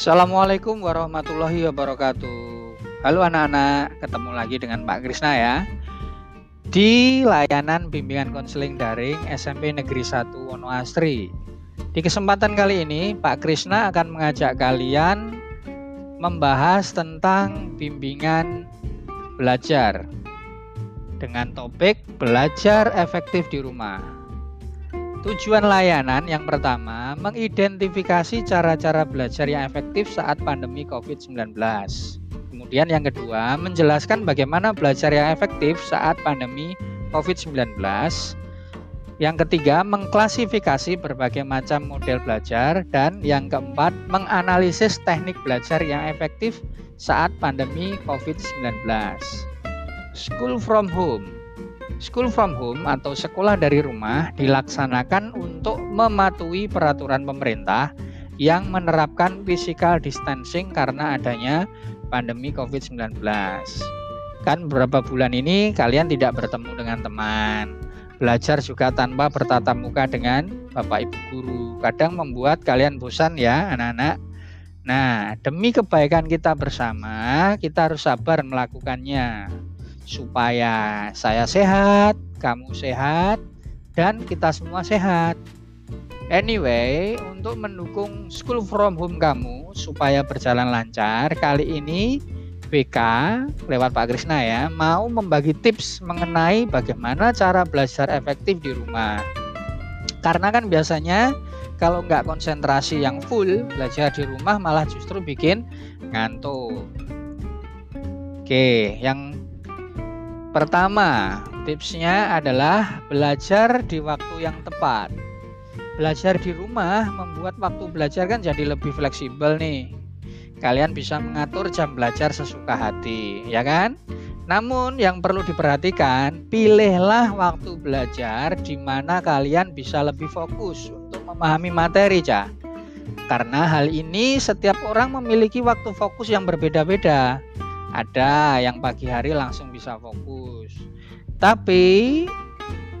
Assalamualaikum warahmatullahi wabarakatuh. Halo anak-anak, ketemu lagi dengan Pak Krisna ya. Di layanan bimbingan konseling daring SMP Negeri 1 Wonoastri. Di kesempatan kali ini, Pak Krisna akan mengajak kalian membahas tentang bimbingan belajar dengan topik belajar efektif di rumah. Tujuan layanan yang pertama, mengidentifikasi cara-cara belajar yang efektif saat pandemi COVID-19. Kemudian yang kedua, menjelaskan bagaimana belajar yang efektif saat pandemi COVID-19. Yang ketiga, mengklasifikasi berbagai macam model belajar dan yang keempat, menganalisis teknik belajar yang efektif saat pandemi COVID-19. School from home School from home atau sekolah dari rumah dilaksanakan untuk mematuhi peraturan pemerintah yang menerapkan physical distancing karena adanya pandemi COVID-19. Kan beberapa bulan ini kalian tidak bertemu dengan teman. Belajar juga tanpa bertatap muka dengan Bapak Ibu guru. Kadang membuat kalian bosan ya anak-anak. Nah, demi kebaikan kita bersama, kita harus sabar melakukannya supaya saya sehat, kamu sehat, dan kita semua sehat. Anyway, untuk mendukung school from home kamu supaya berjalan lancar, kali ini BK lewat Pak Krisna ya mau membagi tips mengenai bagaimana cara belajar efektif di rumah. Karena kan biasanya kalau nggak konsentrasi yang full belajar di rumah malah justru bikin ngantuk. Oke, yang Pertama, tipsnya adalah belajar di waktu yang tepat. Belajar di rumah membuat waktu belajar kan jadi lebih fleksibel nih. Kalian bisa mengatur jam belajar sesuka hati, ya kan? Namun yang perlu diperhatikan, pilihlah waktu belajar di mana kalian bisa lebih fokus untuk memahami materi, Cah. Karena hal ini setiap orang memiliki waktu fokus yang berbeda-beda. Ada yang pagi hari langsung bisa fokus. Tapi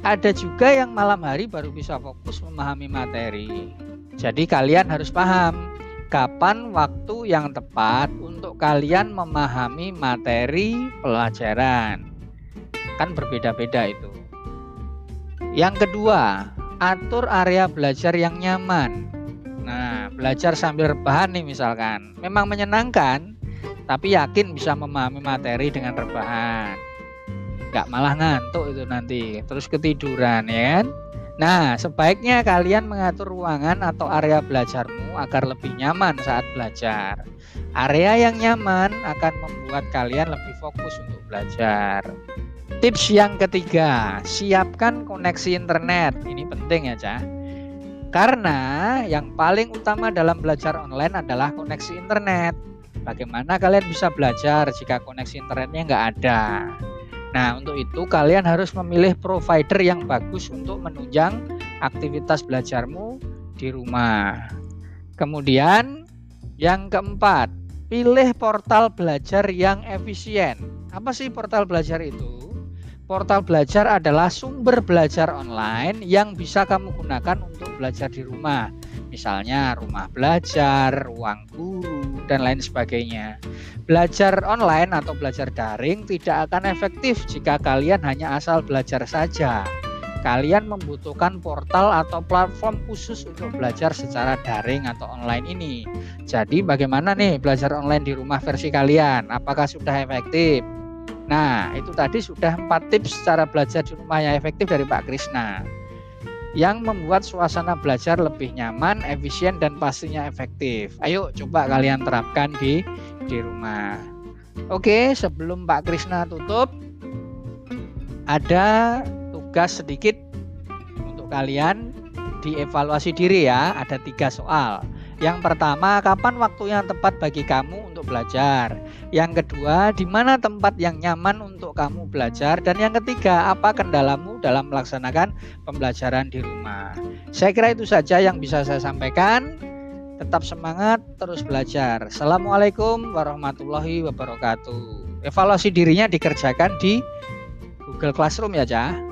ada juga yang malam hari baru bisa fokus memahami materi. Jadi kalian harus paham kapan waktu yang tepat untuk kalian memahami materi pelajaran. Kan berbeda-beda itu. Yang kedua, atur area belajar yang nyaman. Nah, belajar sambil rebahan nih misalkan. Memang menyenangkan, tapi yakin bisa memahami materi dengan rebahan. Nggak malah ngantuk itu nanti. Terus ketiduran ya kan? Nah sebaiknya kalian mengatur ruangan atau area belajarmu agar lebih nyaman saat belajar. Area yang nyaman akan membuat kalian lebih fokus untuk belajar. Tips yang ketiga siapkan koneksi internet. Ini penting ya cah karena yang paling utama dalam belajar online adalah koneksi internet Bagaimana kalian bisa belajar jika koneksi internetnya nggak ada? Nah, untuk itu kalian harus memilih provider yang bagus untuk menunjang aktivitas belajarmu di rumah. Kemudian, yang keempat, pilih portal belajar yang efisien. Apa sih portal belajar itu? Portal belajar adalah sumber belajar online yang bisa kamu gunakan untuk belajar di rumah. Misalnya rumah belajar, ruang guru, dan lain sebagainya. Belajar online atau belajar daring tidak akan efektif jika kalian hanya asal belajar saja. Kalian membutuhkan portal atau platform khusus untuk belajar secara daring atau online ini. Jadi bagaimana nih belajar online di rumah versi kalian? Apakah sudah efektif? Nah, itu tadi sudah empat tips cara belajar di rumah yang efektif dari Pak Krisna yang membuat suasana belajar lebih nyaman, efisien dan pastinya efektif. Ayo coba kalian terapkan di di rumah. Oke, sebelum Pak Krisna tutup ada tugas sedikit untuk kalian dievaluasi diri ya. Ada tiga soal. Yang pertama, kapan waktu yang tepat bagi kamu untuk belajar? Yang kedua, di mana tempat yang nyaman untuk kamu belajar? Dan yang ketiga, apa kendalamu dalam melaksanakan pembelajaran di rumah? Saya kira itu saja yang bisa saya sampaikan. Tetap semangat, terus belajar. Assalamualaikum warahmatullahi wabarakatuh. Evaluasi dirinya dikerjakan di Google Classroom ya, Cah.